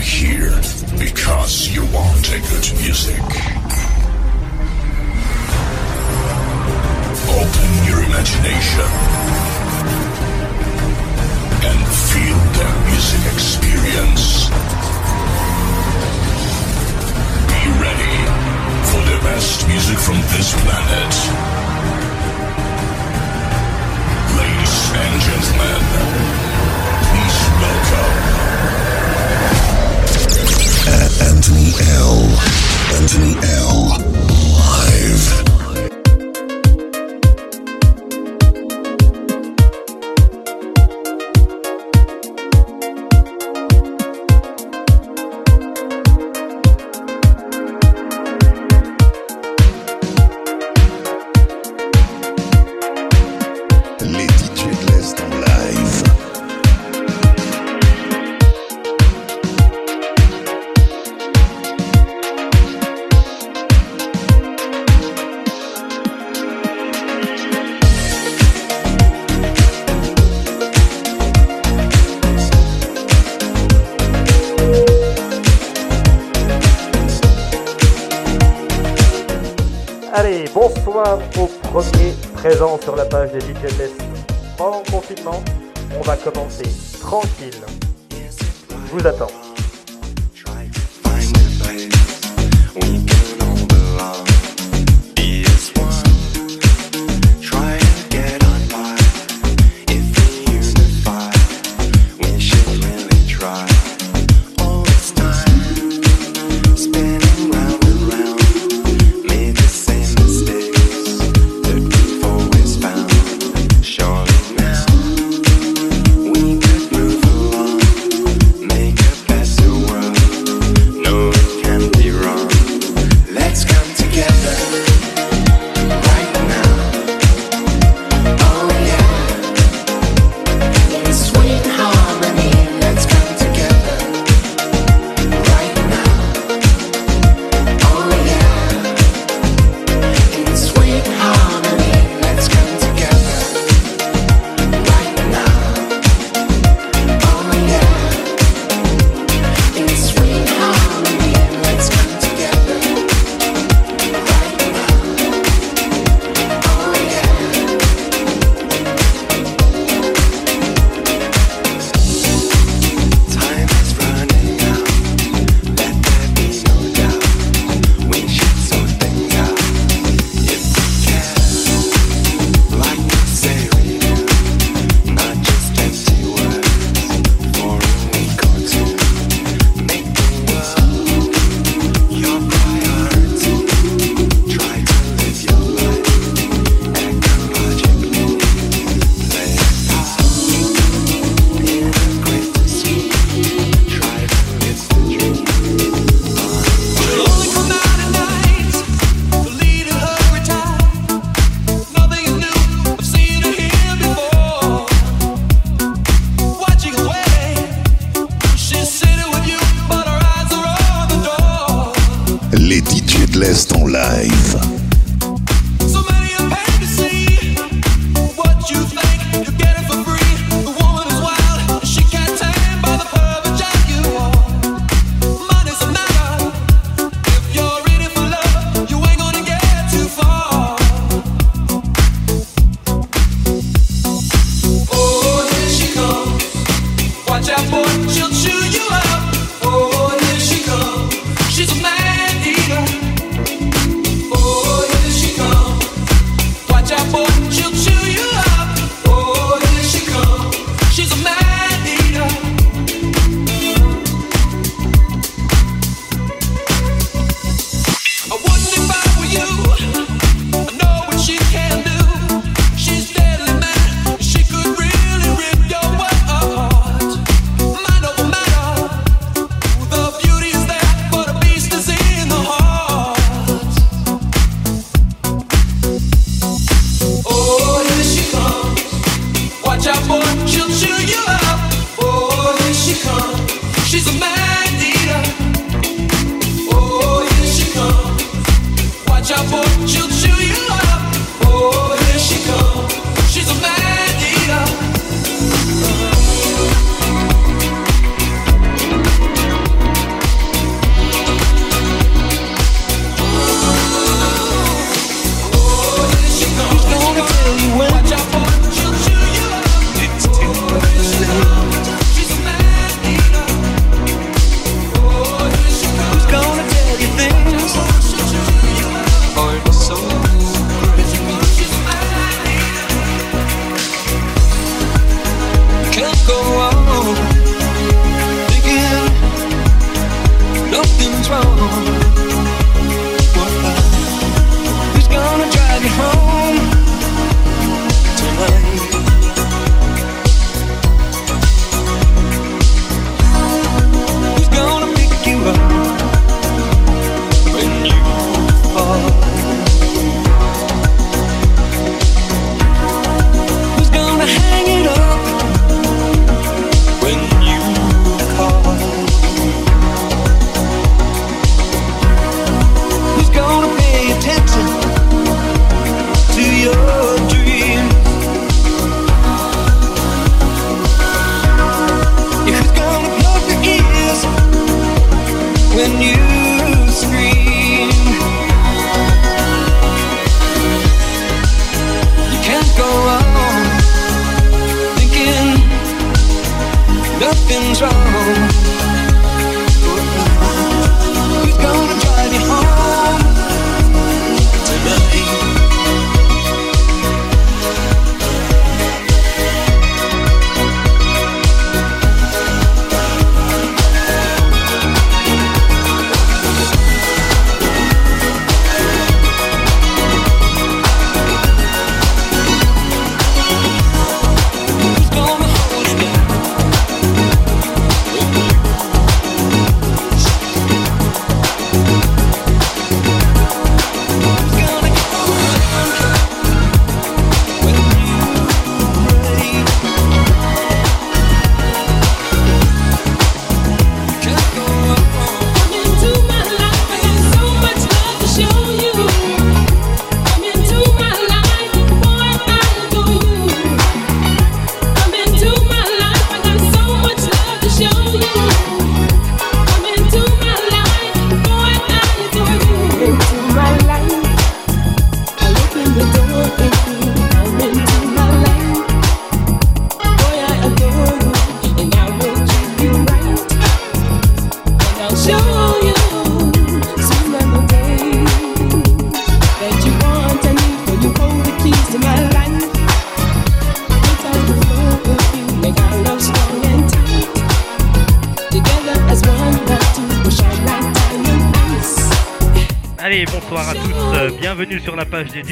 are here because you want a good music. Open your imagination and feel the music experience. Be ready for the best music from this planet. Ladies and gentlemen, please welcome. Anthony L. Anthony L. Live.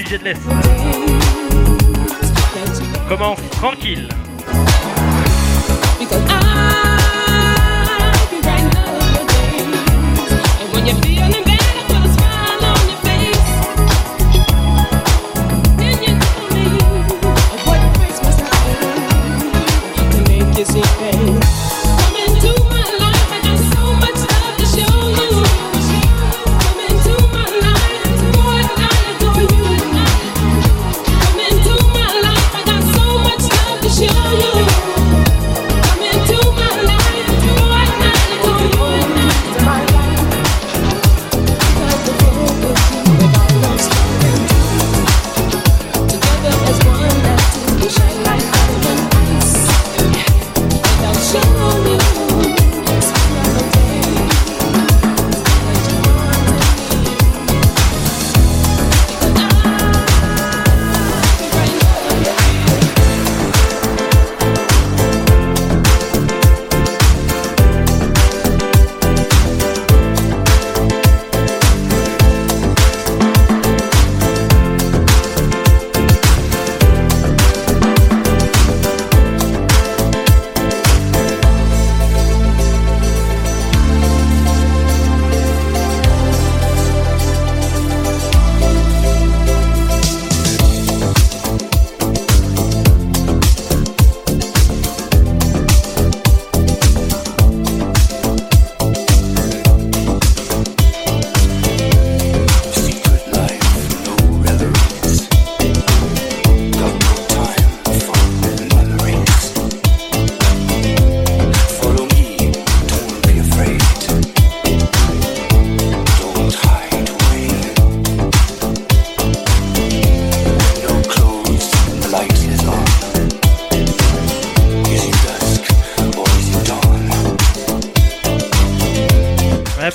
Page des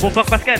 bonsoir Pascal.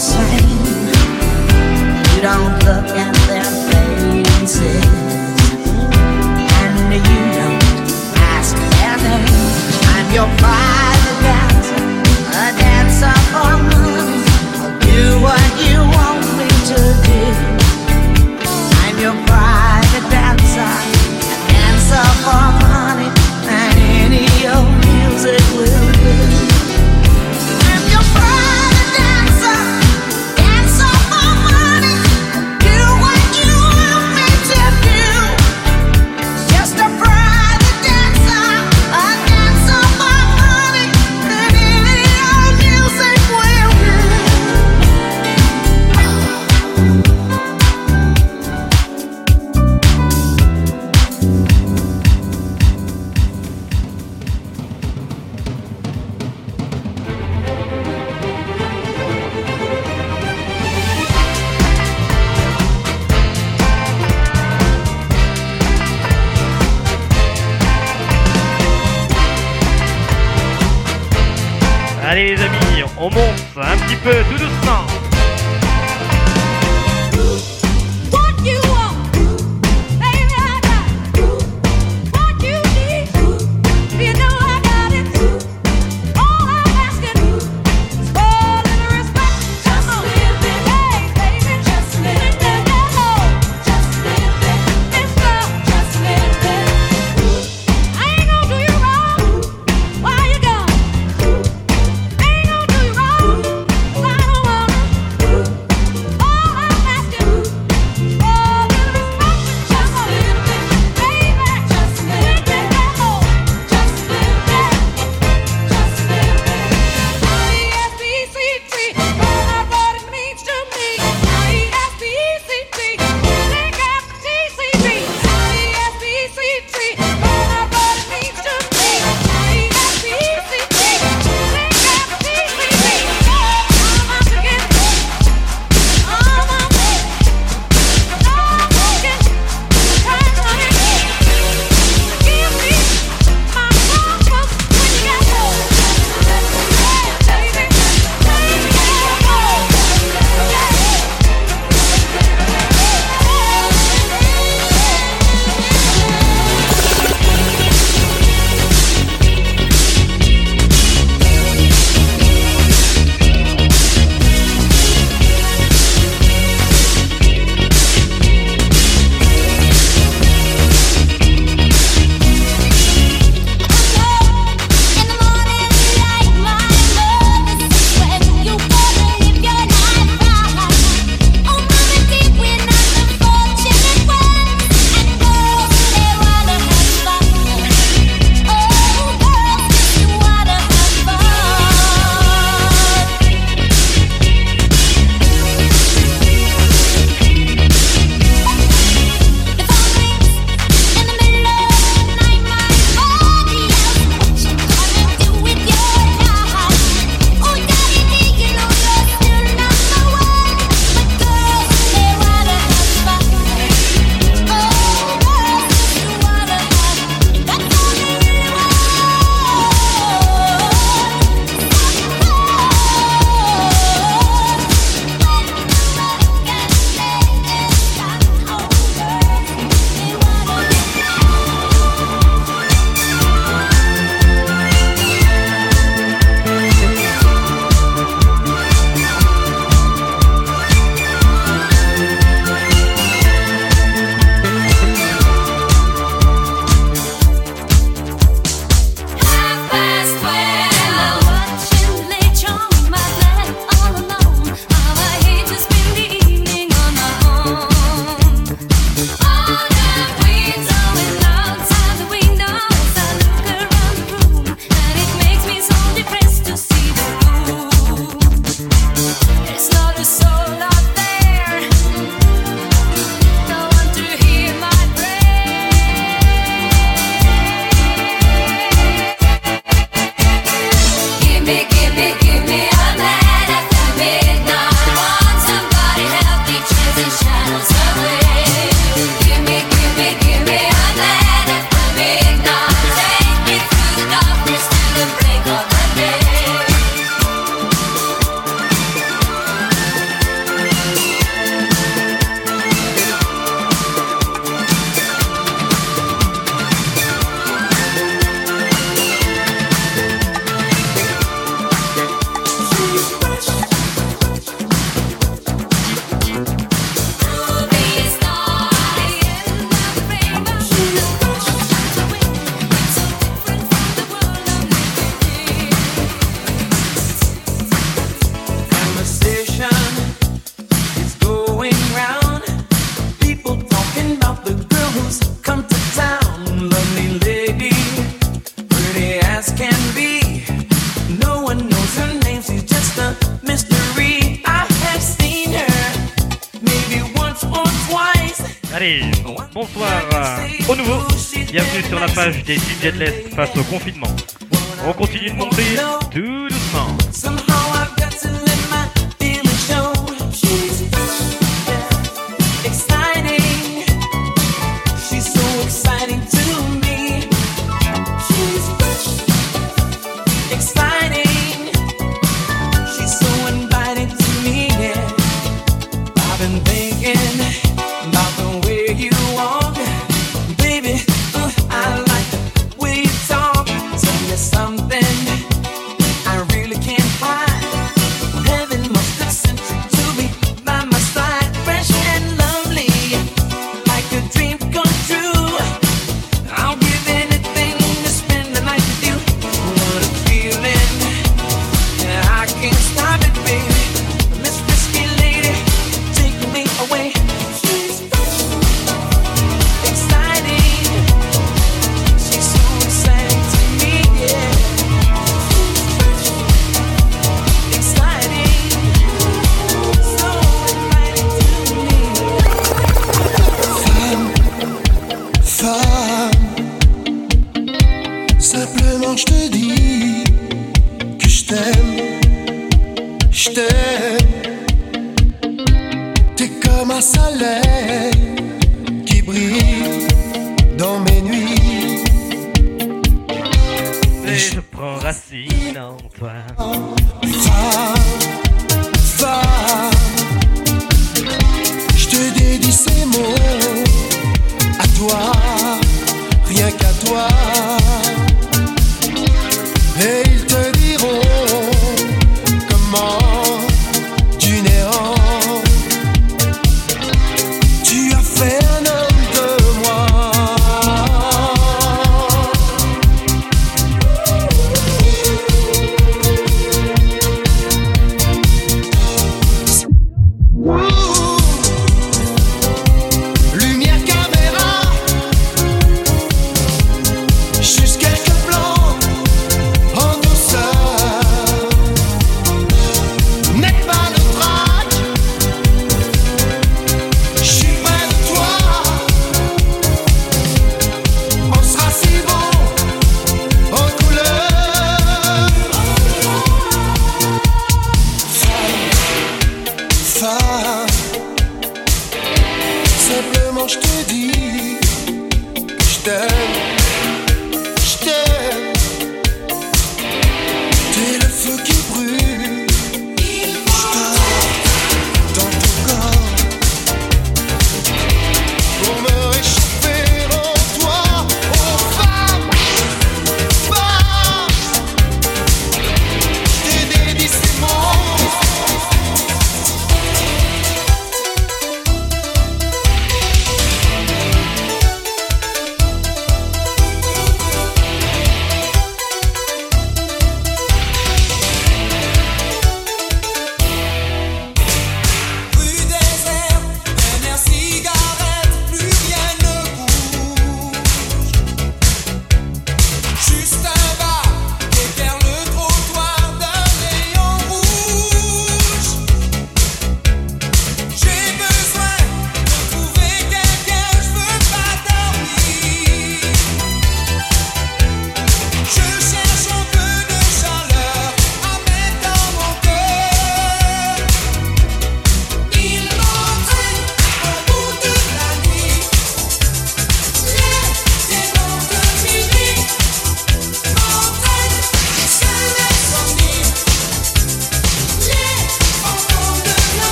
Same. You don't look at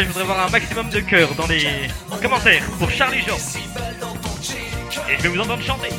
je voudrais voir un maximum de cœur dans les commentaires pour Charlie Jean. Et je vais vous entendre chanter.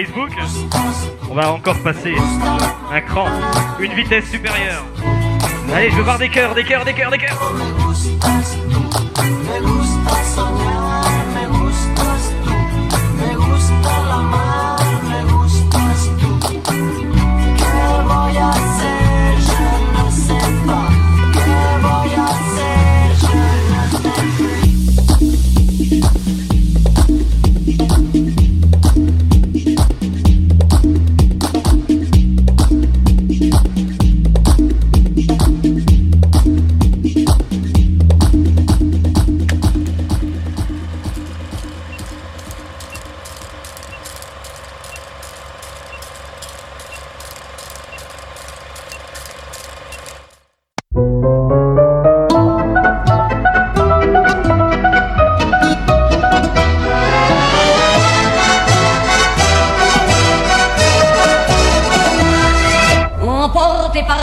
Facebook, on va encore passer un cran, une vitesse supérieure. Allez, je veux voir des cœurs, des cœurs, des cœurs, des cœurs.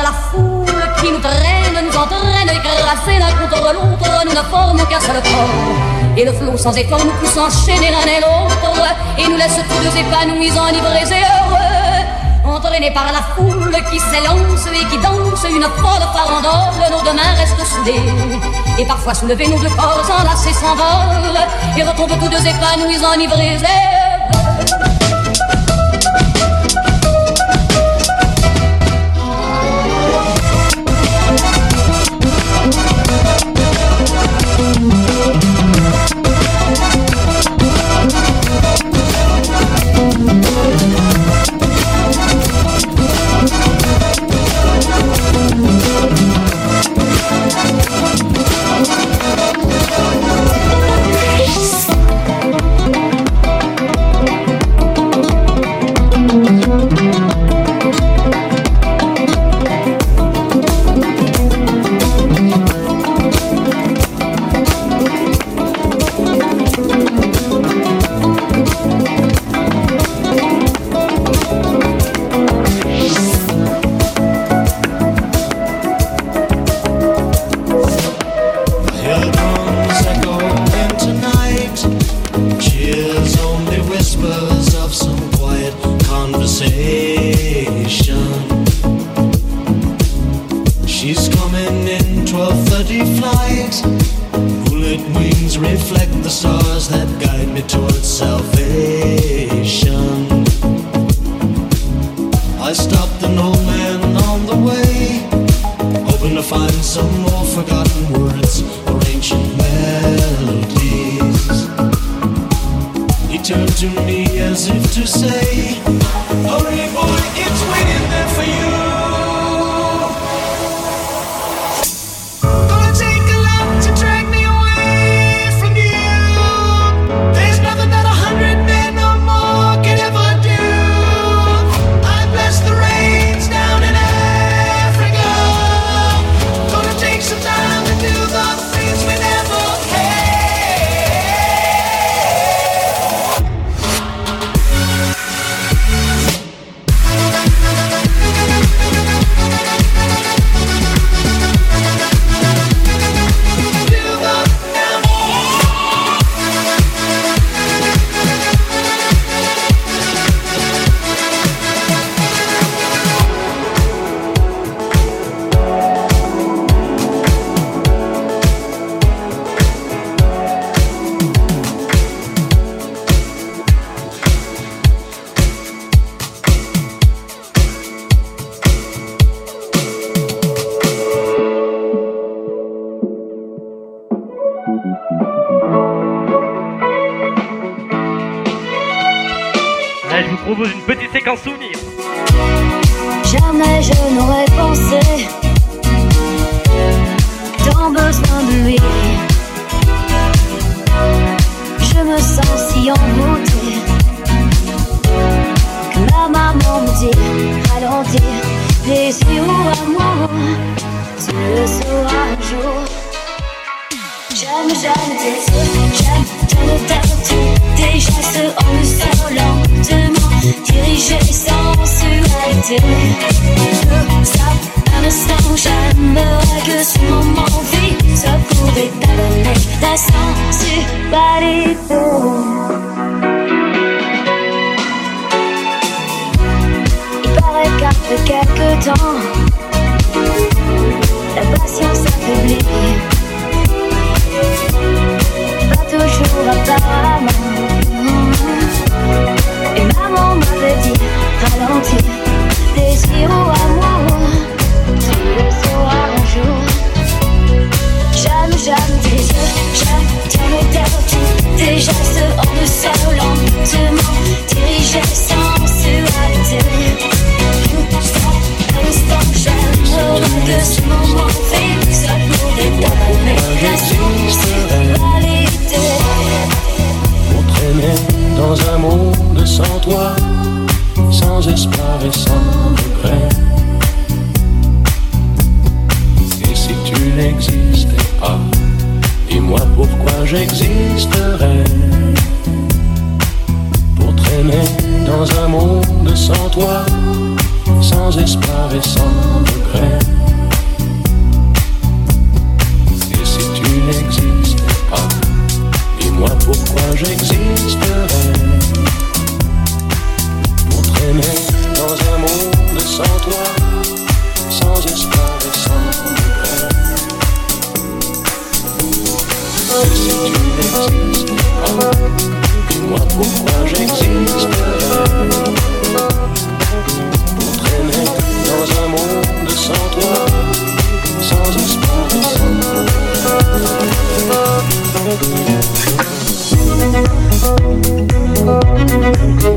La foule qui nous traîne, nous entraîne, écrasés l'un contre l'autre, nous ne formons qu'un seul corps. Et le flot sans effort nous pousse enchaîner l'un et l'autre, et nous laisse tous deux épanouis, enivrés et heureux. Entraînés par la foule qui s'élance et qui danse une folle farandole, nos deux mains restent soudées. Et parfois soulevés, nos deux corps enlacés s'envolent, et retombent tous deux épanouis, enivrés et heureux. Quelques temps, la patience affaiblit. Dit, ralentir, désir ou amour, tu le sauras un jour. J'aime, j'aime tes yeux, j'aime, tiens le tout Tes gestes en douceur, lentement Dirigés sans sensualité Instant, instant, j'aime de ce moment fixe Pour déterminer la sensualité Pour traîner dans un monde sans toi, sans espoir et sans regret. Et si tu n'existais pas, dis-moi pourquoi j'existerais. Pour traîner dans un monde sans toi, sans espoir et sans regret. Et si tu n'existais pas, dis-moi pourquoi j'existerais. Dans un monde sans toi, sans espoir et sans regret. Et si tu n'existais pas, dis-moi pourquoi j'existerais. Pour traîner dans un monde sans toi, sans espoir et sans Come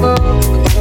book.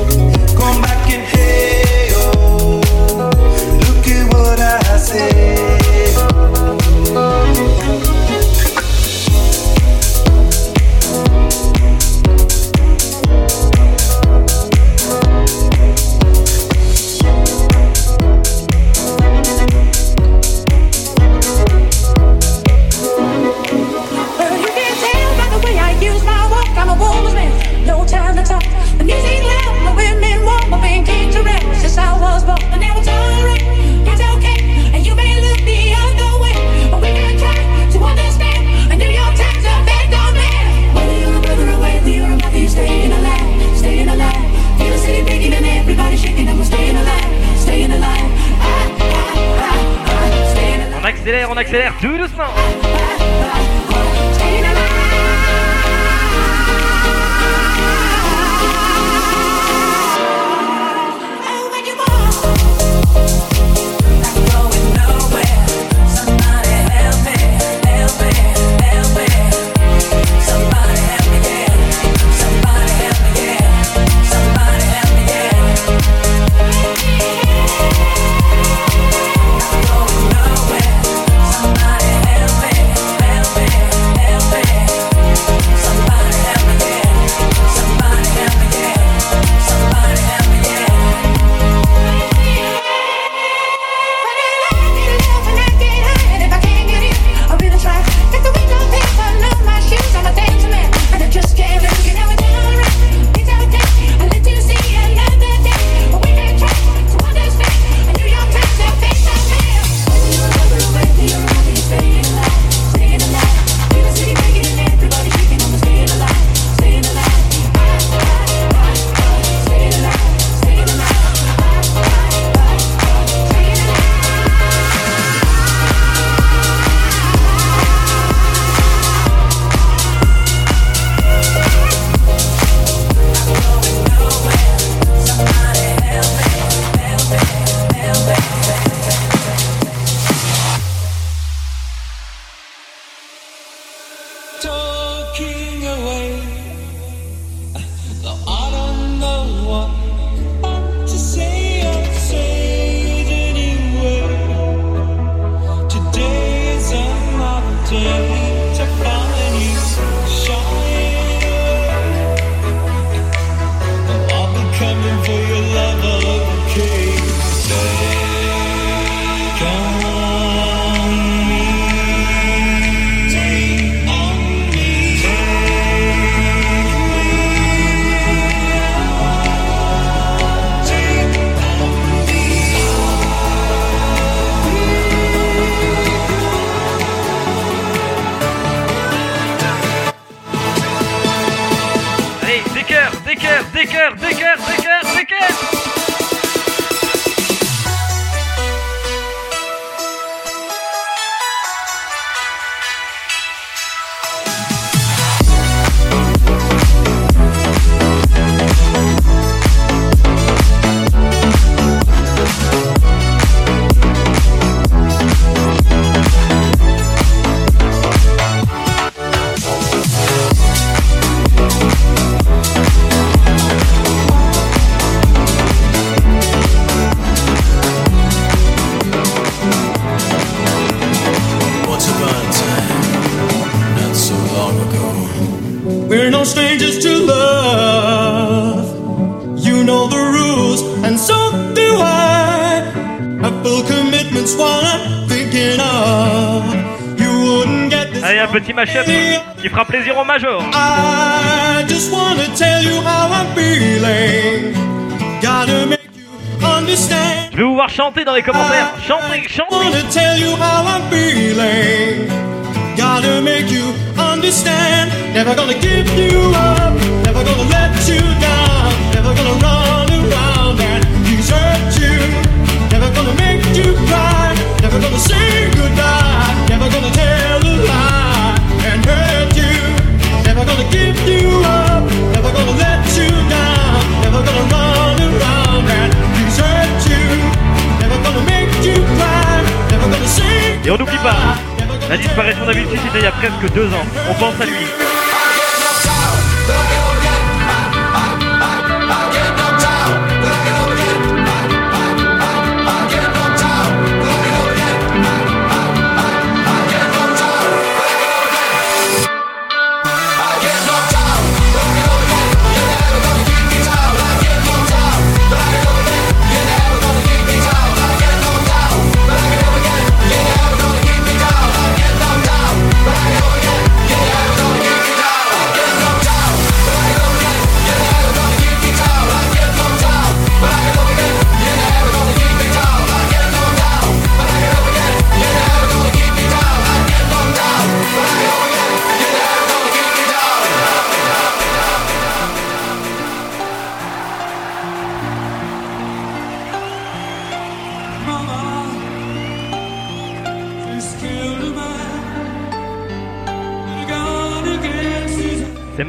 Un qui fera plaisir au major. I just wanna tell you how I'm feeling. Gotta make you understand. Je vais vous voir chanter dans les commentaires. Chantez, chantez. wanna tell you how I'm feeling. Gotta make you understand. Never gonna give you up. Never gonna la disparition d'Avicii c'était il y a presque deux ans. On pense à lui.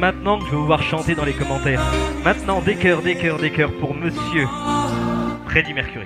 Maintenant que je vais vous voir chanter dans les commentaires. Maintenant, des cœurs, des cœurs, des cœurs pour monsieur Freddie Mercury.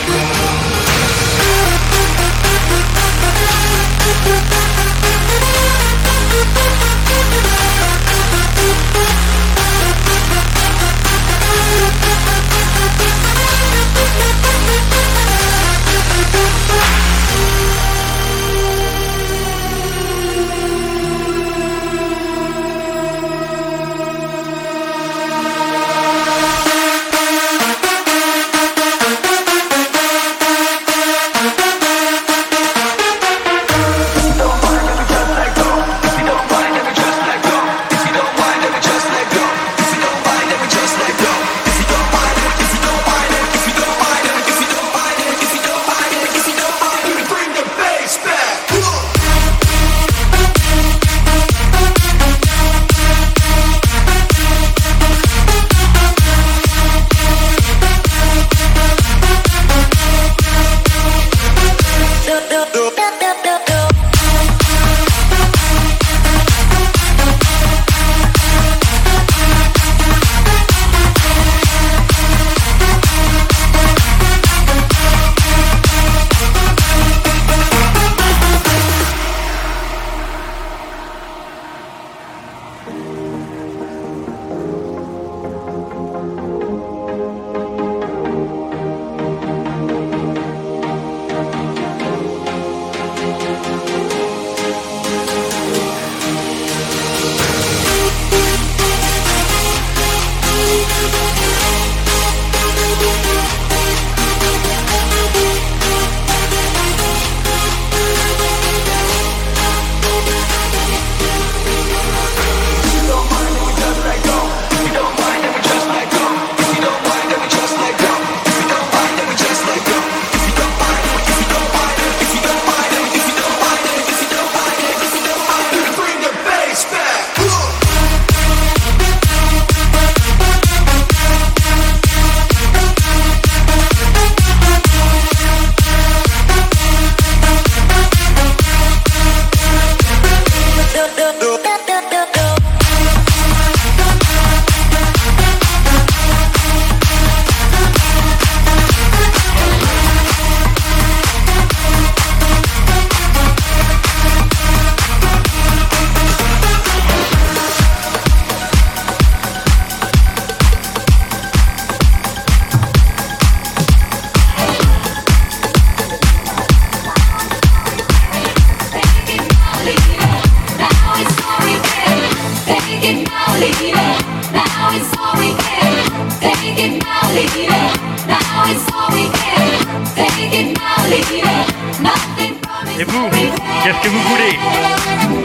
Et vous, qu'est-ce que vous voulez?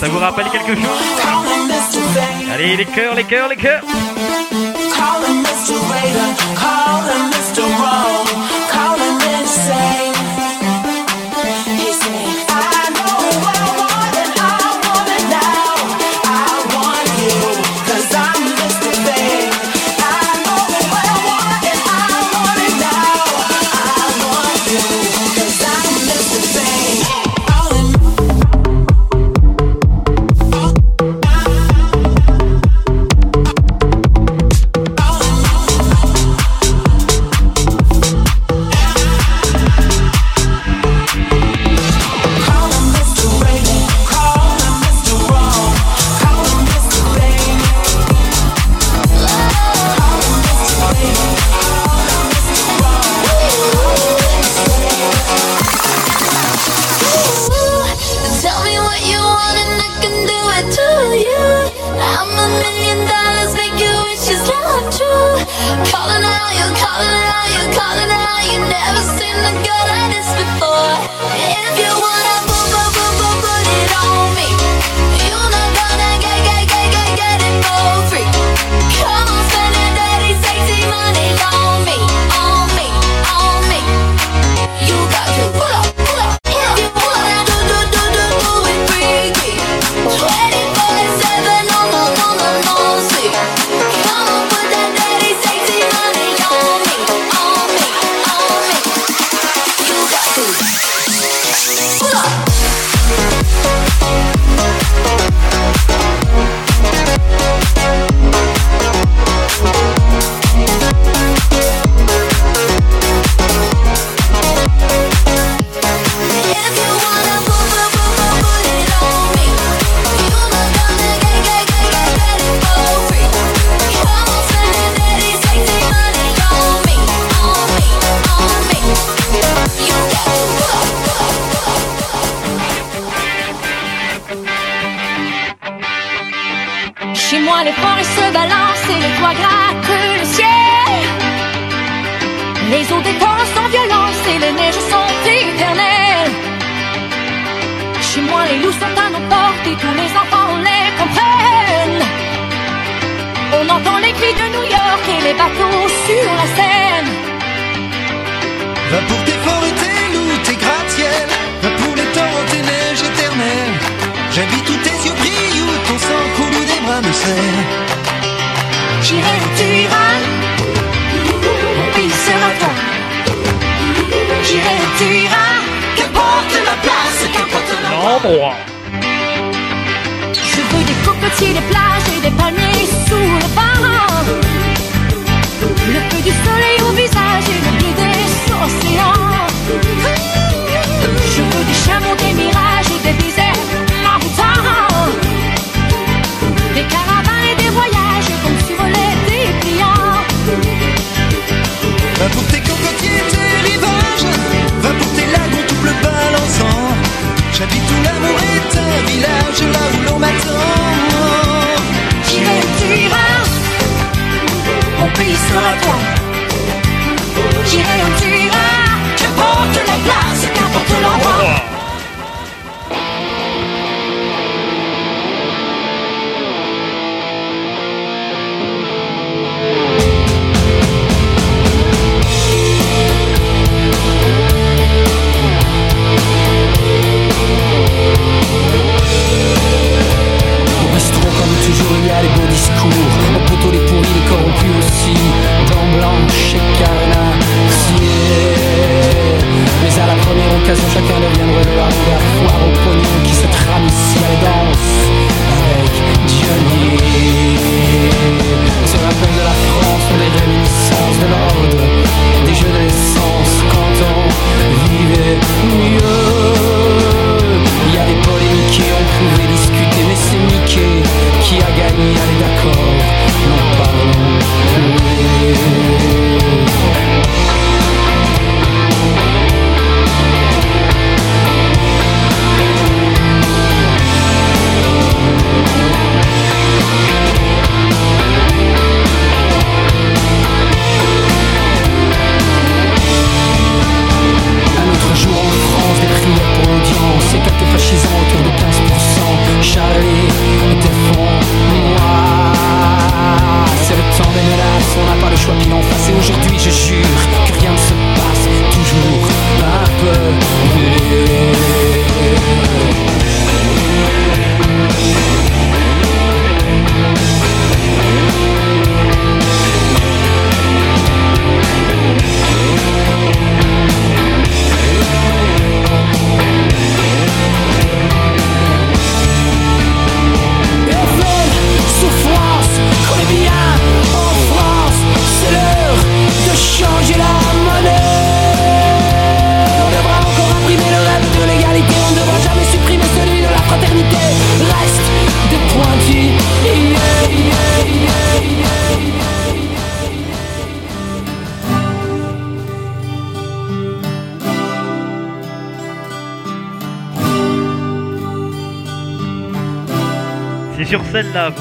Ça vous rappelle quelque chose Allez, les cœurs, les cœurs, les cœurs.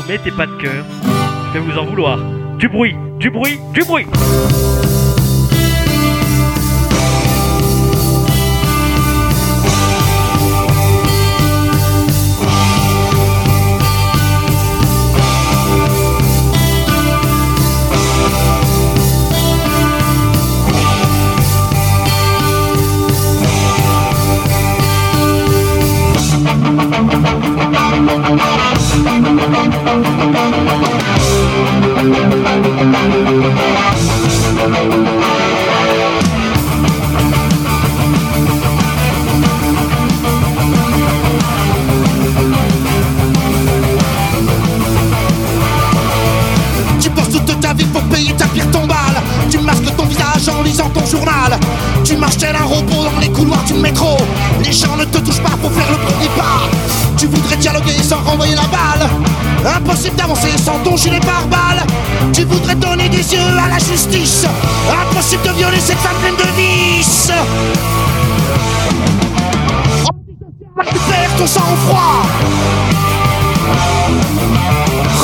Mettez pas de cœur, je vais vous en vouloir. Du bruit, dialoguer sans renvoyer la balle. Impossible d'avancer sans ton gilet pare-balles. Tu voudrais donner des yeux à la justice. Impossible de violer cette femme pleine de vices. Perds ton sang-froid.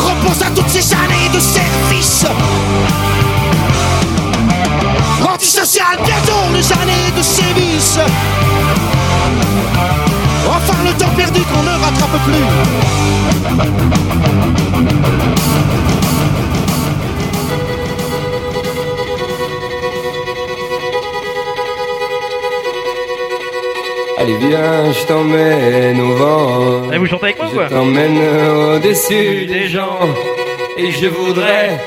Repose à toutes ces années de service. Antisocial, bientôt les années de sévices. Temps perdu qu'on ne rattrape plus. Allez viens, je t'emmène au vent. Allez, vous chantez avec moi ou Je quoi t'emmène au-dessus des gens. Et je voudrais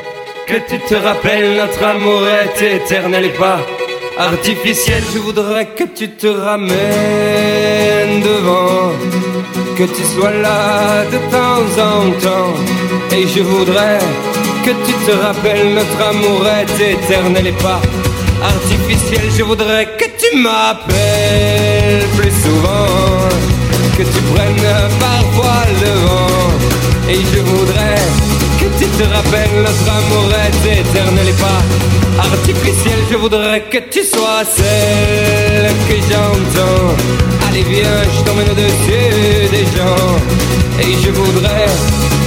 que tu te rappelles notre amour est éternel et pas artificiel. Je voudrais que tu te ramènes devant. Que tu sois là de temps en temps. Et je voudrais que tu te rappelles notre amour est éternel et pas artificiel. Je voudrais que tu m'appelles plus souvent, que tu prennes parfois le vent. Et je voudrais que tu te rappelles notre amour est éternel et pas artificiel. Je voudrais que tu sois celle que j'entends. Allez viens, je t'emmène au-dessus des gens. Et je voudrais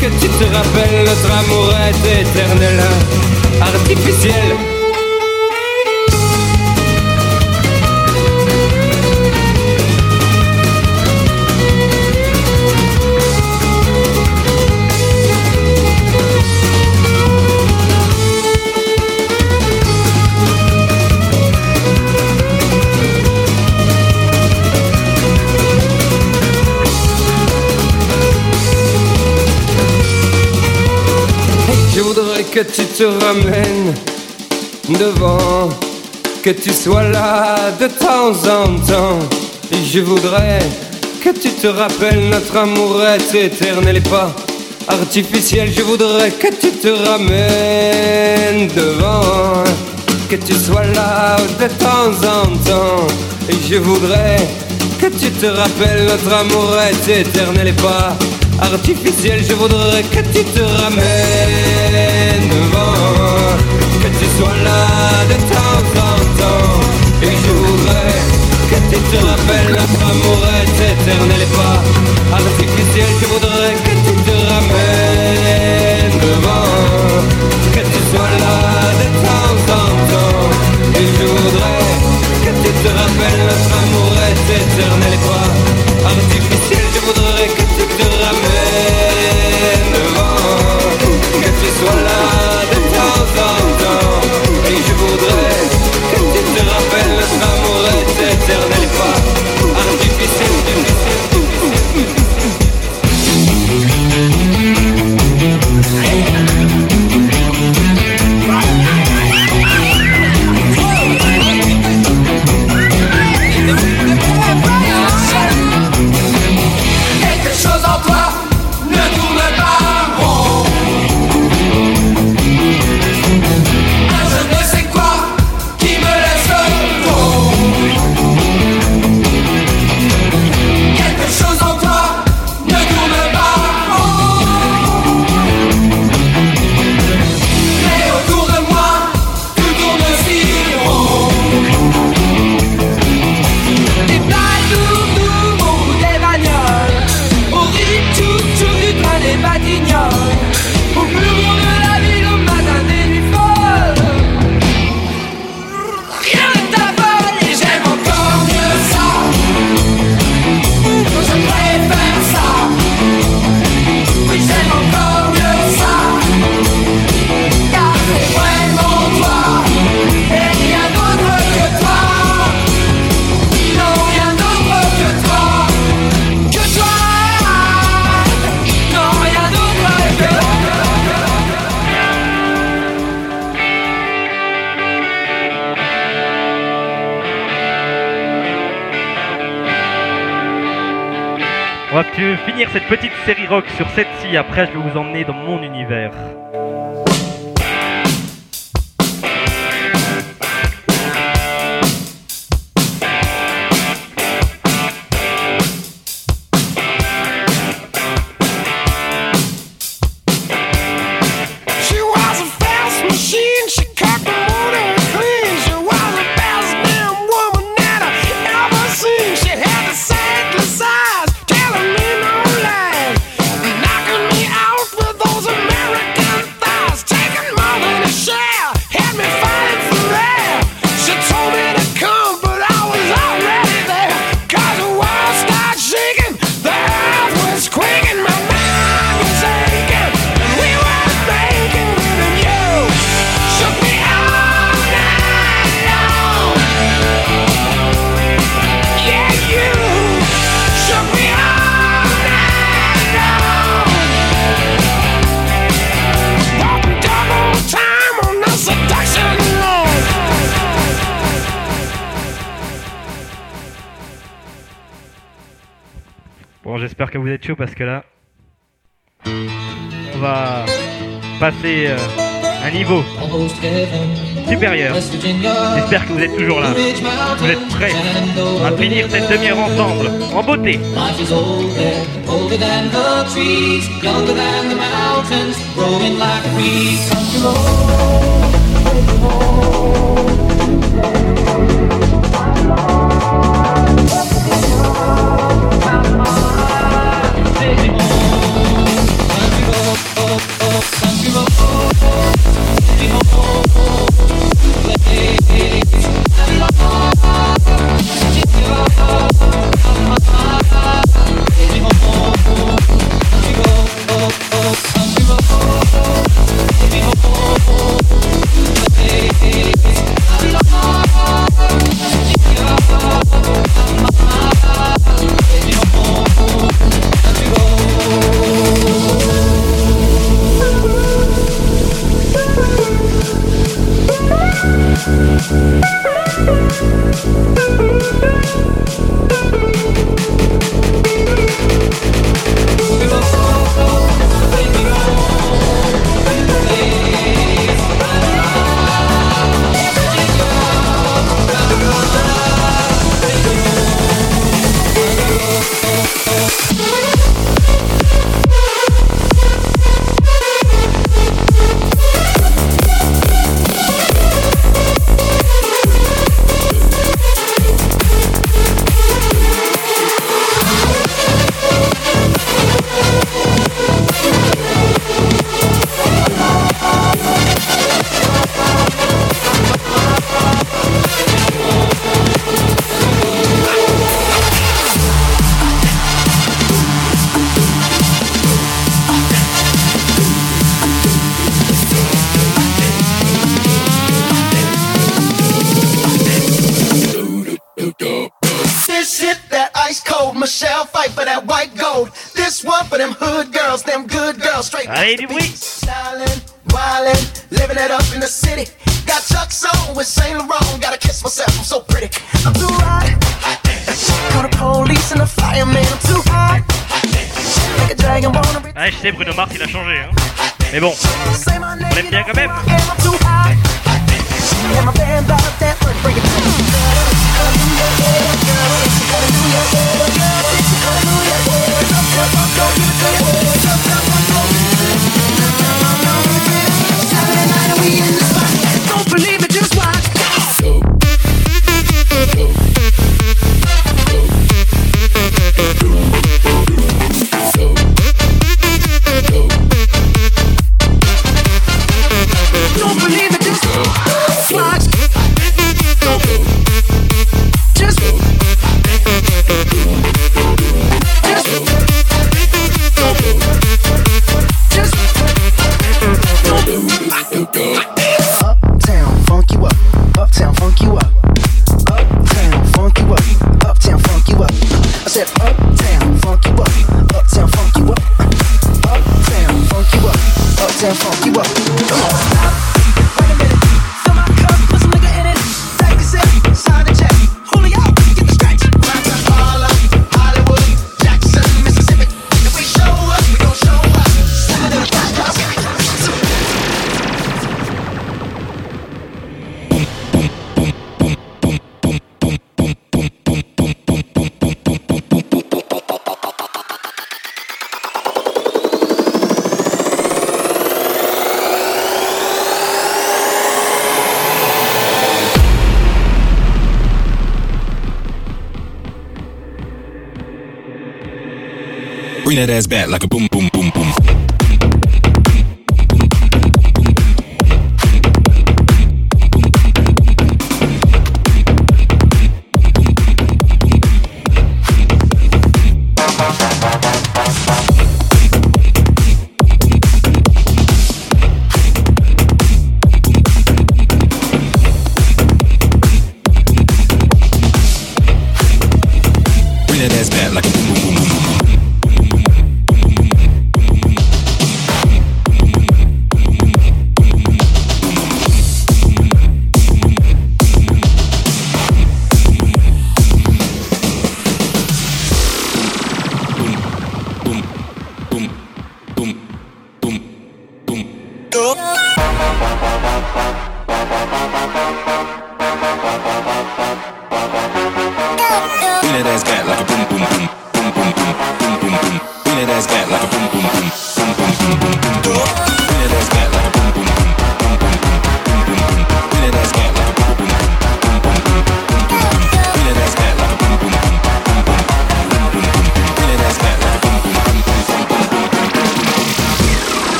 que tu te rappelles notre amour est éternel, artificiel. Que tu te ramènes devant, que tu sois là de temps en temps. Et je voudrais que tu te rappelles notre amour est éternel et pas artificiel. Je voudrais que tu te ramènes devant, que tu sois là de temps en temps. Et je voudrais que tu te rappelles notre amour est éternel et pas artificiel. Je voudrais que tu te ramènes que tu sois là de temps en temps. Et je que tu te rappelles notre amour est éternel et pas artificiel. Je voudrais que tu te ramènes série rock sur cette scie. Après, je vais vous emmener dans mon univers. parce que là, on va passer euh, un niveau supérieur. J'espère que vous êtes toujours là. Vous êtes prêts à finir cette demi-heure ensemble, en beauté. Bring that ass back like a boom, boom, boom, boom.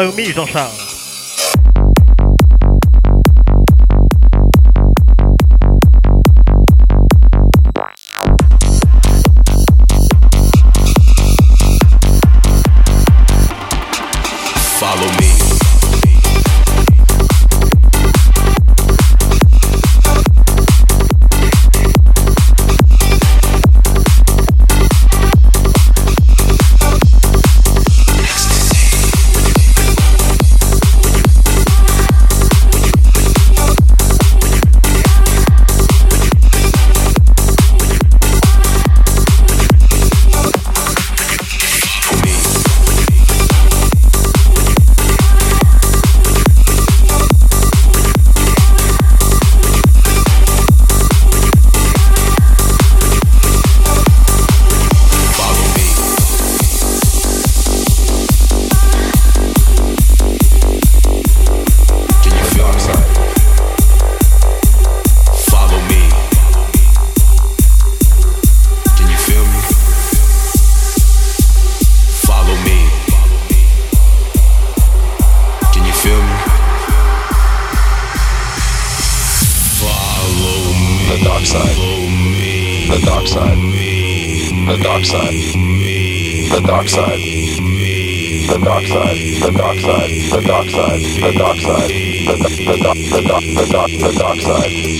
Follow 上。dark side, the dark side, the dark, the dark, the dark, the dark, the dark side.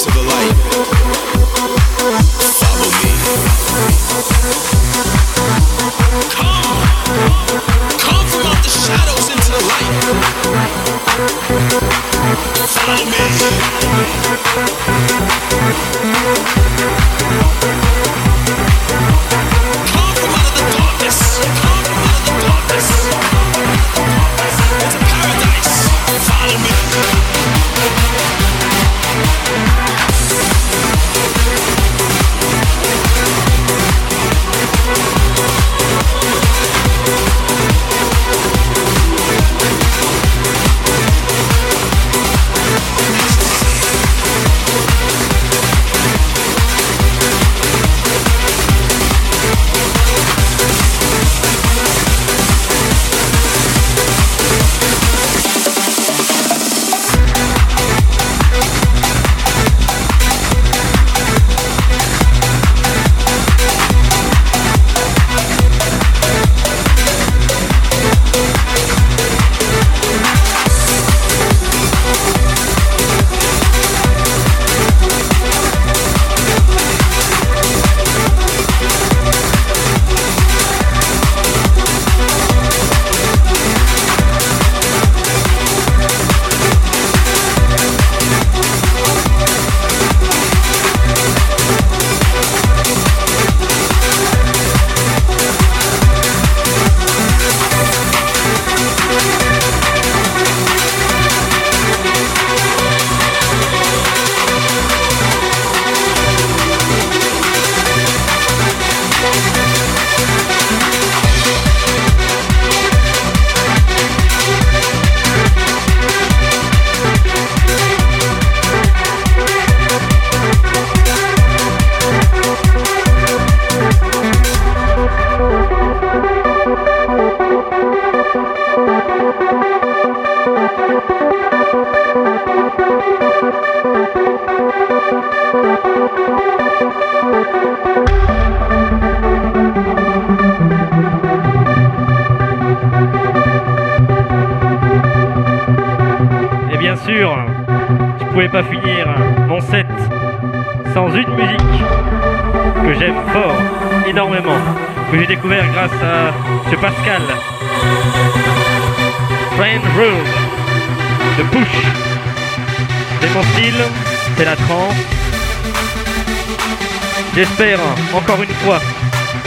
Follow me.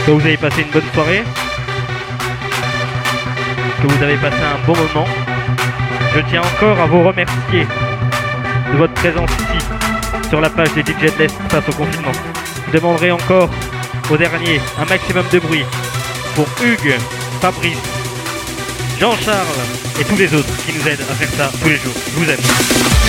Que vous avez passé une bonne soirée, que vous avez passé un bon moment. Je tiens encore à vous remercier de votre présence ici sur la page des DJ l'Est face au confinement. Je demanderai encore au dernier un maximum de bruit pour Hugues, Fabrice, Jean-Charles et tous les autres qui nous aident à faire ça tous les jours. Je vous aime.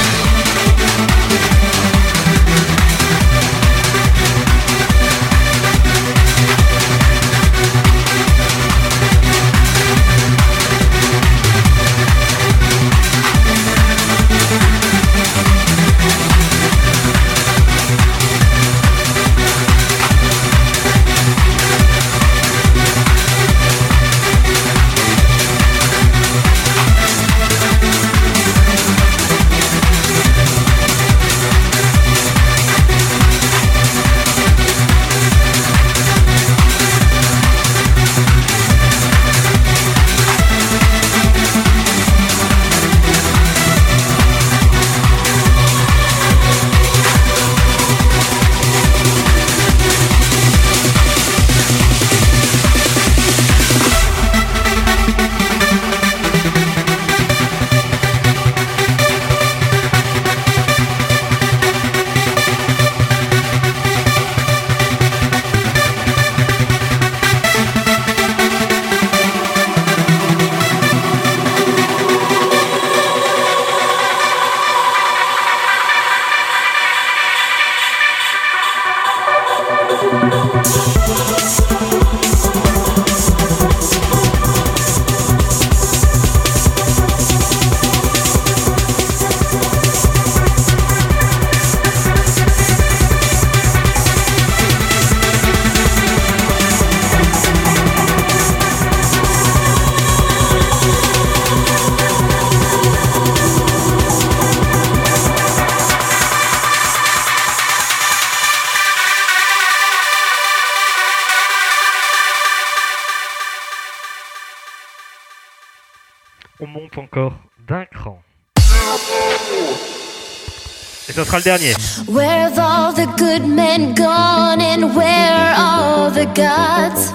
Sera le dernier. Where have all the good men gone and where are all the gods?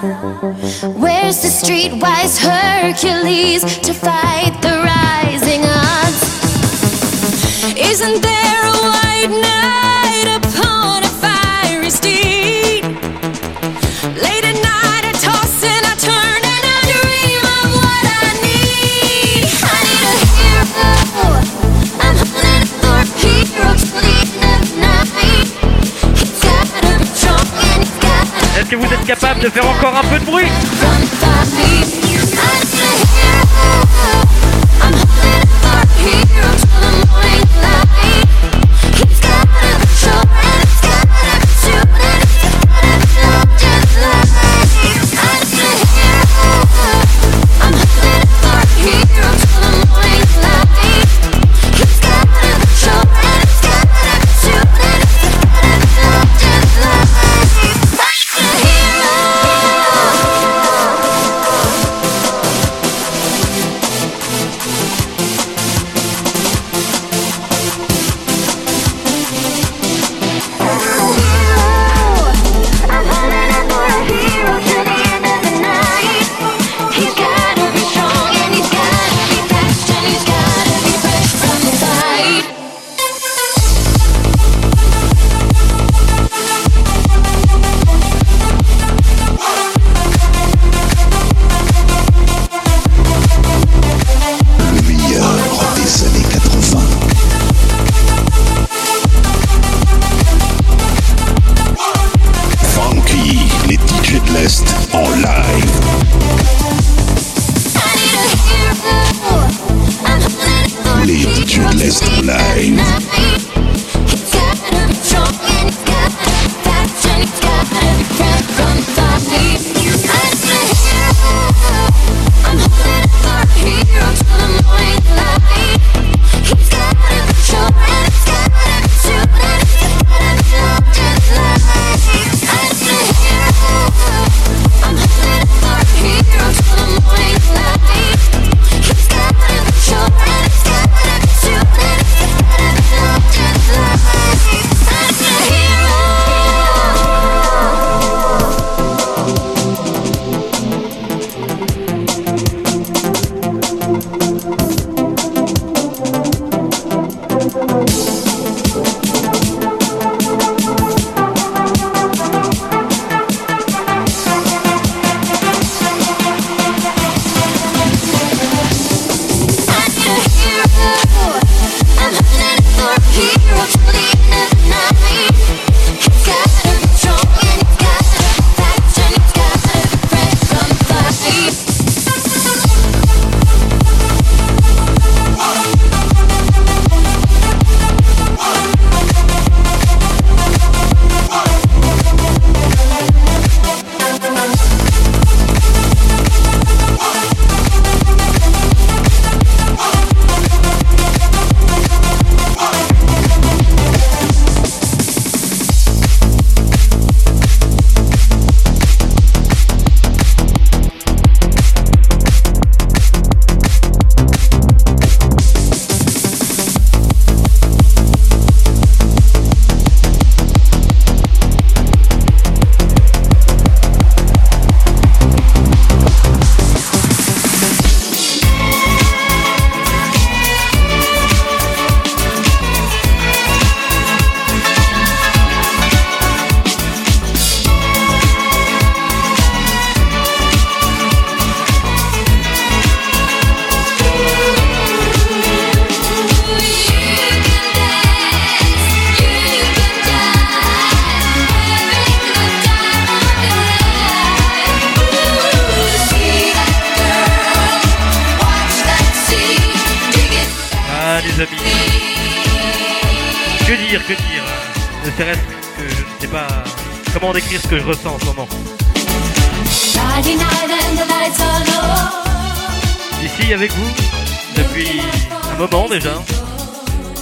Where's the streetwise Hercules to fight the rising odds? Isn't there a white knight vous êtes capable de faire encore un peu de bruit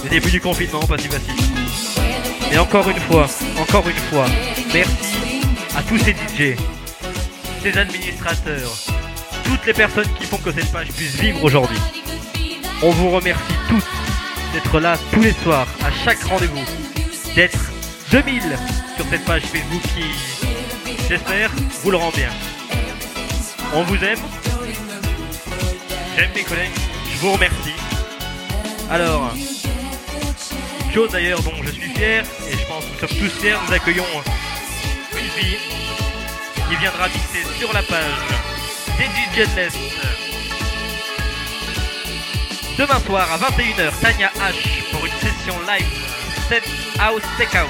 Le début du confinement, pas si facile. Et encore une fois, encore une fois, merci à tous ces DJ, ces administrateurs, toutes les personnes qui font que cette page puisse vivre aujourd'hui. On vous remercie tous d'être là tous les soirs, à chaque rendez-vous, d'être 2000 sur cette page Facebook qui, j'espère, vous le rend bien. On vous aime, j'aime mes collègues, je vous remercie. Alors, chose d'ailleurs dont je suis fier, et je pense que nous sommes tous fiers, nous accueillons une fille qui viendra mixer sur la page des DJ de l'Est. Demain soir à 21h, Tania H pour une session live Set House Tech House.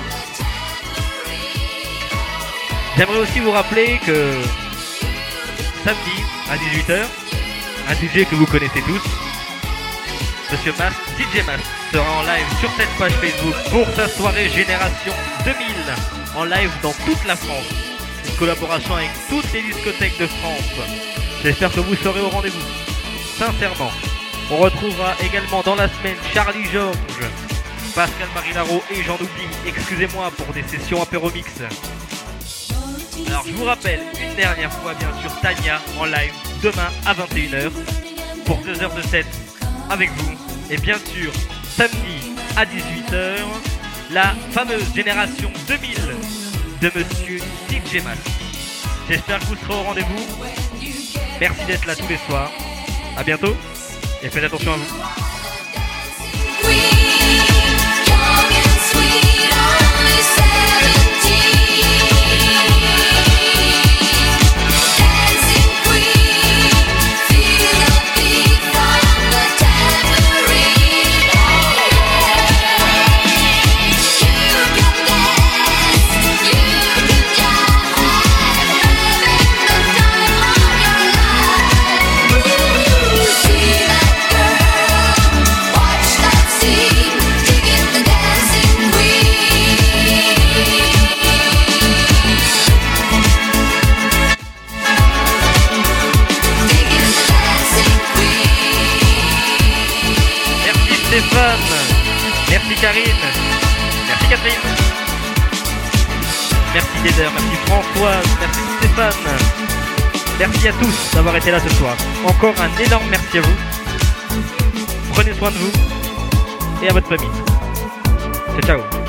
J'aimerais aussi vous rappeler que samedi à 18h, un DJ que vous connaissez tous, Monsieur Mas, DJ Mas, sera en live sur cette page Facebook pour sa soirée Génération 2000 en live dans toute la France. Une collaboration avec toutes les discothèques de France. J'espère que vous serez au rendez-vous. Sincèrement. On retrouvera également dans la semaine Charlie Georges, Pascal Marinaro et Jean oublie, excusez-moi pour des sessions apéromix. Alors je vous rappelle une dernière fois bien sûr Tania en live demain à 21h pour 2 heures de set avec vous. Et bien sûr samedi à 18h la fameuse génération 2000 de Monsieur DJ Mas. J'espère que vous serez au rendez-vous. Merci d'être là tous les soirs. À bientôt et faites attention à vous. Merci Françoise. Merci Stéphane. Merci à tous d'avoir été là ce soir. Encore un énorme merci à vous. Prenez soin de vous et à votre famille. Ciao ciao.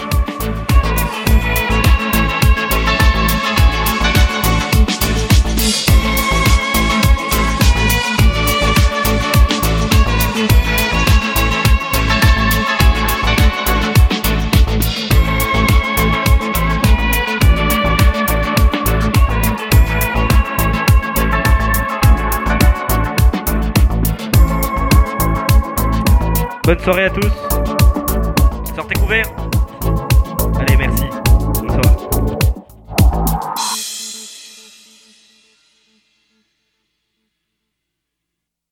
Bonne soirée à tous. Sortez couverts.